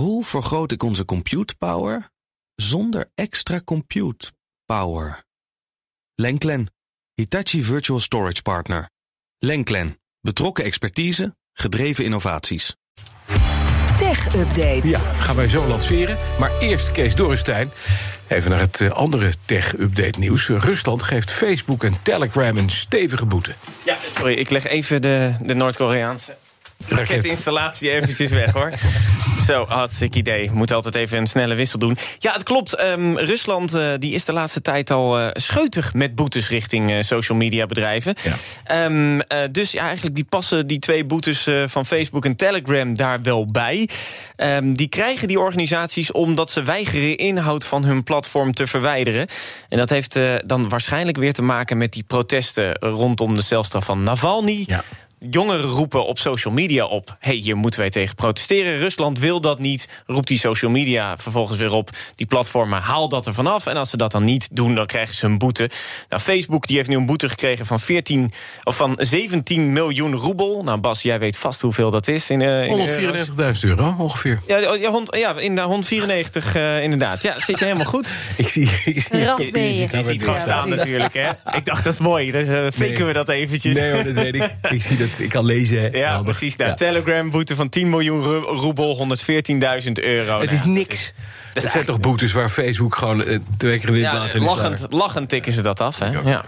Hoe vergroot ik onze compute power zonder extra compute power? Lenklen, Hitachi Virtual Storage Partner. Lenklen, betrokken expertise, gedreven innovaties. Tech Update. Ja, gaan wij zo lanceren. Maar eerst Kees Dorrestein. Even naar het eh, andere tech-update nieuws. Rusland geeft Facebook en Telegram een stevige boete. Ja, sorry, ik leg even de, de Noord-Koreaanse raketinstallatie eventjes weg, hoor. Zo, hartstikke idee. Moet altijd even een snelle wissel doen. Ja, het klopt. Ehm, Rusland uh, die is de laatste tijd al uh, scheutig met boetes richting uh, social media bedrijven. Ja. Um, dus ja, eigenlijk die passen die twee boetes van Facebook en Telegram daar wel bij. Um, die krijgen die organisaties omdat ze weigeren inhoud van hun platform te verwijderen. En dat heeft dan waarschijnlijk weer te maken met die protesten rondom de celstraf van Navalny. Ja jongeren roepen op social media op... hey, hier moeten wij tegen protesteren. Rusland wil dat niet, roept die social media vervolgens weer op... die platformen, haal dat er vanaf. En als ze dat dan niet doen, dan krijgen ze een boete. Nou, Facebook die heeft nu een boete gekregen van, 14, of van 17 miljoen roebel. Nou, Bas, jij weet vast hoeveel dat is. In, uh, in 194.000 euro, ongeveer. Ja, ja, hond, ja in de 194 uh, inderdaad. Ja, zit je helemaal goed. ik zie, ik zie Rat je. Je ziet gewoon staan natuurlijk, hè. Ik dacht, dat is mooi. Dan uh, faken nee. we dat eventjes. Nee hoor, dat weet ik. Ik zie dat ik kan lezen. Ja, handig. precies. Nou, ja. Telegram boete van 10 miljoen roebel, 114.000 euro. Het is nou, niks. Dat zijn toch boetes waar Facebook gewoon uh, twee keer wind ja, laten lachend, lachend tikken ze dat af. Hè? Ja.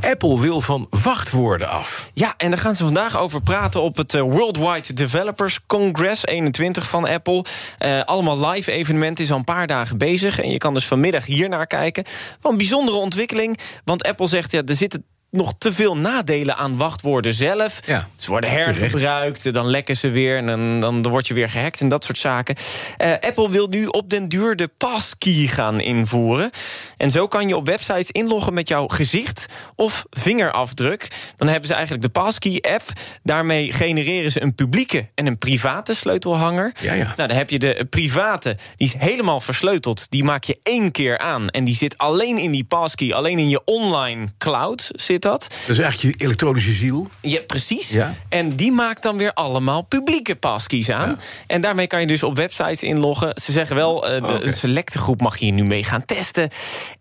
Apple wil van wachtwoorden af. Ja, en daar gaan ze vandaag over praten op het uh, Worldwide Developers Congress 21 van Apple. Uh, allemaal live evenement is al een paar dagen bezig. En je kan dus vanmiddag hier naar kijken. Wel een bijzondere ontwikkeling. Want Apple zegt, ja, er zitten nog te veel nadelen aan wachtwoorden zelf. Ja, ze worden hergebruikt, dan lekken ze weer... en dan, dan word je weer gehackt en dat soort zaken. Uh, Apple wil nu op den duur de passkey gaan invoeren. En zo kan je op websites inloggen met jouw gezicht of vingerafdruk. Dan hebben ze eigenlijk de passkey-app. Daarmee genereren ze een publieke en een private sleutelhanger. Ja, ja. Nou, dan heb je de private, die is helemaal versleuteld. Die maak je één keer aan. En die zit alleen in die passkey, alleen in je online cloud zit dat. Is eigenlijk je elektronische ziel. Ja, precies. Ja. En die maakt dan weer allemaal publieke passkeys aan. Ja. En daarmee kan je dus op websites inloggen. Ze zeggen wel, uh, de, okay. een selecte groep mag je nu mee gaan testen.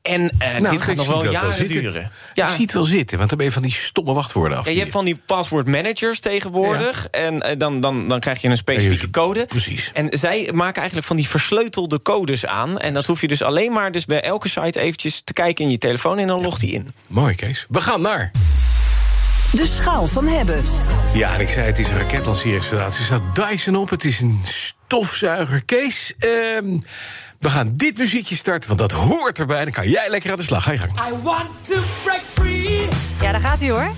En uh, nou, dit gaat nog wel jaren wel duren. Ja. Je ziet wel zitten, want dan ben je van die stomme wachtwoorden af. Ja, je hebt van die password managers tegenwoordig. Ja. En uh, dan, dan, dan krijg je een specifieke code. Precies. En zij maken eigenlijk van die versleutelde codes aan. En dat hoef je dus alleen maar dus bij elke site eventjes te kijken in je telefoon... en dan logt die in. Mooi, Kees. We gaan naar... De schaal van hebben. Ja, en ik zei het is een raketlanceerinstallatie. Er staat Dyson op, het is een stofzuiger. Kees, uh, we gaan dit muziekje starten, want dat hoort erbij. Dan kan jij lekker aan de slag. Ga je gang. I want to break free. Ja, daar gaat hij hoor.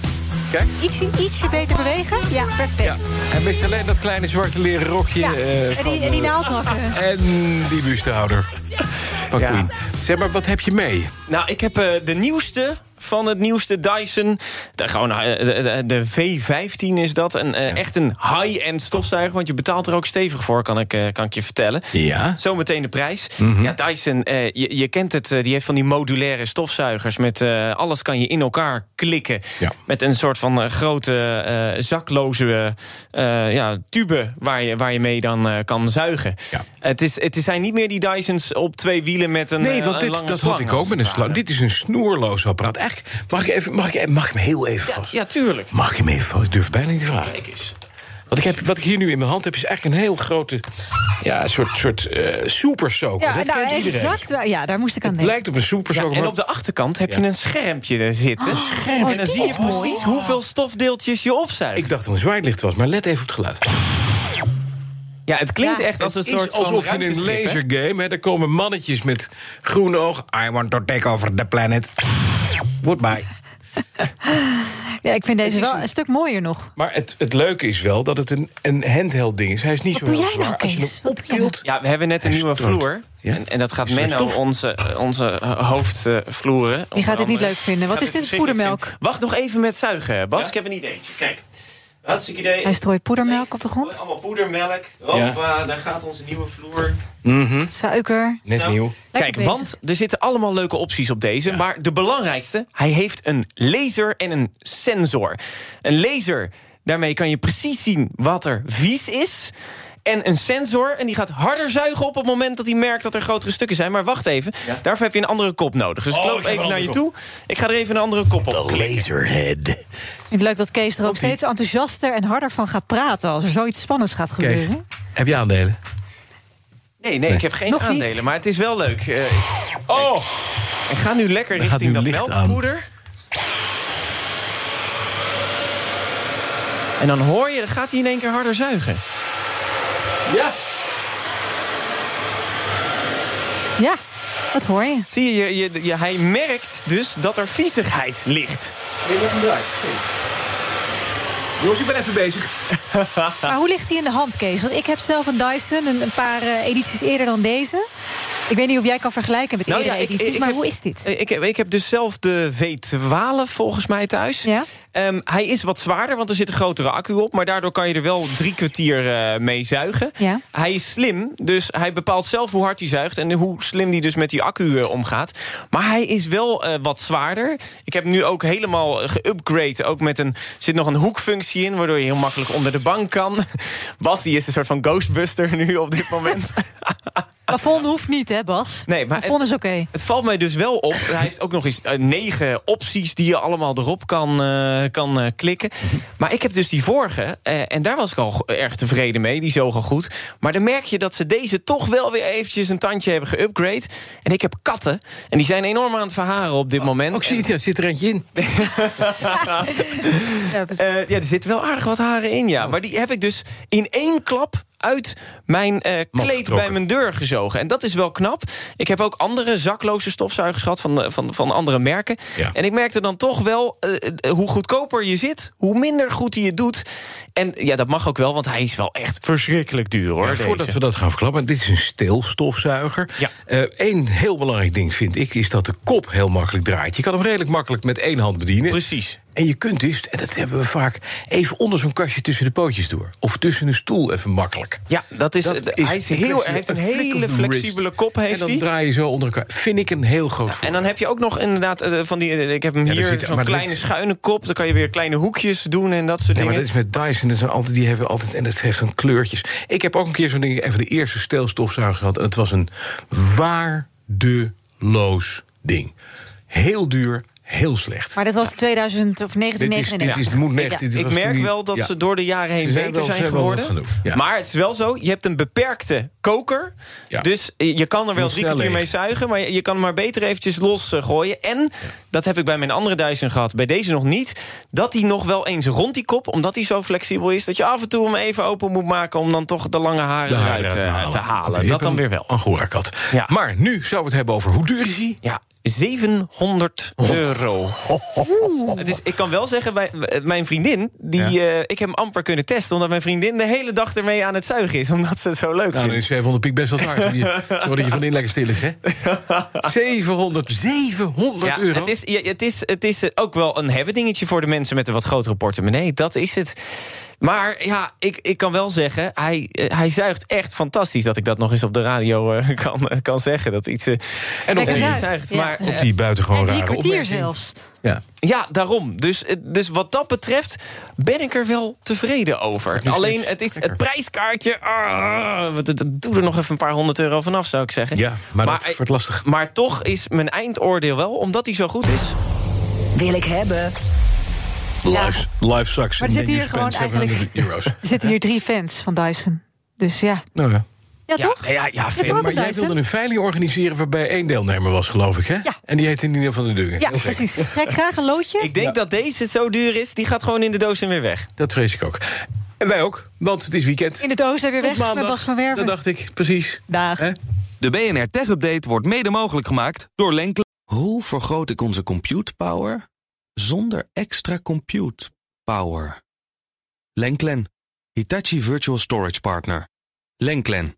Kijk. Ietsje, ietsje beter bewegen. Ja, perfect. Ja. En mist alleen dat kleine zwarte leren rokje. Ja, uh, en, die, en die naaldhakken. En die bustehouder van ja. Queen. Zeg maar, wat heb je mee? Nou, ik heb uh, de nieuwste van het nieuwste Dyson. De, gewoon, de, de, V15 is dat. Een, ja. Echt een high-end stofzuiger. Want je betaalt er ook stevig voor, kan ik, kan ik je vertellen. Ja. Zometeen de prijs. Mhm. Mm -hmm. Ja, Dyson, je, je, kent het. die heeft van die modulaire stofzuigers. Met alles kan je in elkaar klikken. Ja. Met een soort van grote zakloze ja, tube waar je, waar je mee dan kan zuigen. Ja. Het, is, het zijn niet meer die Dysons op twee wielen met een Nee, want een dit, dat had ik ook met een slang. Dit is een snoerloos apparaat. Echt, mag ik, even, mag, ik, mag ik hem heel even vast? Ja, ja, tuurlijk. Mag ik hem even vast? Ik durf bijna niet te vragen. Kijk eens. Wat ik, heb, wat ik hier nu in mijn hand heb, is eigenlijk een heel grote... Ja, een soort, soort uh. Ja, dat nou, kent iedereen. exact. Ja, daar moest ik aan Het denken. lijkt op een super soaker. Ja, en op de achterkant heb je een schermpje er zitten. Oh, en dan dit zie je mooi. precies hoeveel stofdeeltjes je opzuigt. Ik dacht dat het een zwaailicht was, maar let even op het geluid. ja, het klinkt Ja, echt als een Het soort alsof van je in een lasergame... Hè, daar komen mannetjes met groene oog. I want to take over the planet. Goodbye. Ja, ik vind deze Het wel een- stuk mooier nog. Maar het, het leuke is wel dat het een, een handheld ding is. Hij is niet Wat zo doe heel jij nou, zwaar. Als je Kees? hem Wat doe jij optilt... Ja, we hebben net een nieuwe stort. vloer. Ja? En, en dat gaat Menno, onze, onze eh, hoofdvloeren. Je gaat dit niet leuk vinden. Wat is dit? Poedermelk? Wacht nog even met zuigen, Bas. Ik heb een ideetje. Kijk. Hartstikke idee. Hij strooit poedermelk op de grond. Allemaal poedermelk. Hoppa, daar gaat onze nieuwe vloer. Mhm, Suiker. Net Zo. nieuw. Kijk, bezig. want er zitten allemaal leuke opties op deze. Maar de belangrijkste, hij heeft een laser en een sensor. Een laser, daarmee kan je precies zien wat er vies is. En een sensor, en die gaat harder zuigen op het moment dat hij merkt dat er grotere stukken zijn. Maar wacht even, daarvoor heb je een andere kop nodig. Dus Oh, ik loop even naar je toe. Ik ga er even een andere kop op. De laserhead. Het leuk dat Kees er ook steeds enthousiaster en harder van gaat praten... als er zoiets spannends gaat Kees, gebeuren. heb je aandelen? Nee, nee, ik heb geen Nog niet. aandelen, maar het is wel leuk. Eh, Oh! ik ga nu lekker richting dat aan. melkpoeder. En dan hoor je, dan gaat hij in één keer harder zuigen. Ja. Ja, dat hoor je. Zie je, je, je, je- hij merkt dus dat er viezigheid ligt. Jongens, ik ben even bezig. Maar hoe ligt hij in de hand, Kees? Want ik heb zelf een Dyson, een, een paar eh, edities eerder dan deze. Ik weet niet of jij kan vergelijken met Nou eerdere ja, ik- edities, ik maar heb- hoe is dit? Ik heb, ik heb dus zelf de V12 volgens mij thuis. Ja? Ehm, hij is wat zwaarder, want er zit een grotere accu op. Maar daardoor kan je er wel drie kwartier eh, mee zuigen. Ja. Hij is slim, dus hij bepaalt zelf hoe hard hij zuigt... en hoe slim hij dus met die accu eh, omgaat. Maar hij is wel eh, wat zwaarder. Ik heb nu ook helemaal geüpgrade. Ook met een, zit nog een hoekfunctie in... waardoor je heel makkelijk onder de bank kan. Bas die is een soort van ghostbuster nu op dit moment. Plafond hoeft niet, hè, Bas? Nee, maar Plafond is oké. Het valt mij dus wel op. Hij heeft ook nog eens eh, negen opties die je allemaal erop kan, eh, kan eh, klikken. Maar ik heb dus die vorige. eh, en daar was ik al erg tevreden mee. Die zoog al goed. Maar dan merk je dat ze deze toch wel weer eventjes een tandje hebben geüpgrade. En ik heb katten. En die zijn enorm aan het verharen op dit moment. Ook zie je het, ja, zit er eentje in. Ja, ja, er zitten wel aardig wat haren in, ja. Maar die heb ik dus in één klap uit mijn eh, kleed bij mijn deur gezogen. En dat is wel knap. Ik heb ook andere zakloze stofzuigers gehad van, van, van andere merken. Ja. En ik merkte dan toch wel, eh, eh, hoe goedkoper je zit... hoe minder goed hij het doet. En ja, dat mag ook wel, want hij is wel echt verschrikkelijk duur, hoor. Ja, voordat we dat gaan verklappen, dit is een steelstofzuiger. Ja. Eén heel belangrijk ding vind ik, is dat de kop heel makkelijk draait. Je kan hem redelijk makkelijk met één hand bedienen. Precies. En je kunt dus, en dat hebben we vaak, even onder zo'n kastje tussen de pootjes door. Of tussen een stoel even makkelijk. Ja, dat is, Dat hij, is heel, hij heeft een hele flexibele kop. Heeft en dan hij. draai je zo onder elkaar. Vind ik een heel groot En voordeel. dan heb je ook nog inderdaad eh, van die. eh, Ik heb hem Ja, hier, zo'n maar kleine schuine kop. Dan kan je weer kleine hoekjes doen en dat soort Ja, maar dingen. dat is met Dyson, dat zijn altijd, die hebben altijd, en dat heeft dan kleurtjes. Ik heb ook een keer zo'n ding, even de eerste steelstofzuiger gehad. En het was een waardeloos ding. Heel duur, heel slecht. Maar dit was 2000 of dit is, 1999. dit is, moet net, dit Ik merk wel dat ja. ze door de jaren heen Ze zijn beter wel- zijn geworden. wat genoeg, ja. Maar het is wel zo, je hebt een beperkte koker. Ja. Dus je kan er wel drie kwartier mee zuigen... maar je kan hem maar beter eventjes losgooien. En, dat heb ik bij mijn andere Dyson gehad, bij deze nog niet... dat hij nog wel eens rond die kop, omdat hij zo flexibel is... dat je af en toe hem even open moet maken... om dan toch de lange haren De haren eruit eruit eh, te halen. Dat dan weer wel. Ja. Maar nu zouden we het hebben over hoe duur is hij? Ja, 700 euro. Het is, ik kan wel zeggen, bij, mijn vriendin, die, eh, ik heb hem amper kunnen testen... omdat mijn vriendin de hele dag ermee aan het zuigen is... omdat ze het zo leuk Nou, dan vindt. is 700 piek best wel zwaar. Zodat je van in lekker stil is, hè? 700, 700 Ja, euro. het is, ja, het, is, het is ook wel een hebben dingetje voor de mensen met een wat grotere portemonnee. Dat is het. Maar ja, ik, ik kan wel zeggen, hij, eh, hij zuigt echt fantastisch. Dat ik dat nog eens op de radio eh, kan, eh, kan zeggen. Dat iets. eh, en op die, zuigt. zuigt. Maar, op eh, die buitengewoon En drie rare kwartier opmerking. zelfs. Ja. Ja, daarom. Dus, eh, dus wat dat betreft ben ik er wel tevreden over. Alleen het is het prijskaartje. Ah, wat- dat- dat doe er nog even een paar honderd euro vanaf, zou ik zeggen. ja, maar, dat eh, wordt lastig. maar toch is mijn eindoordeel wel, omdat hij zo goed is. Wil ik hebben. Life, life sucks. Maar er zitten hier gewoon spend 700 euro's. Er zitten hier drie fans van Dyson. Dus ja. Nou ja. Ja, Ja, toch? ja, ja, fan, ook Maar jij wilde een veiling organiseren waarbij één deelnemer was, geloof ik, hè? Ja. En die heette Nina van der Dungen. Ja, precies. Trek graag een loodje. Ik denk dat deze zo duur is, die gaat gewoon in de doos en weer weg. Dat vrees ik ook. En wij ook, want het is weekend. In de doos en weer Tot weg met maandag. Bas van Werven. Dat dacht ik, precies. Dag. De BNR Tech Update wordt mede mogelijk gemaakt door Lenklen. Hoe vergroot ik onze compute power zonder extra compute power? Lenklen, Hitachi Virtual Storage Partner. Lenklen,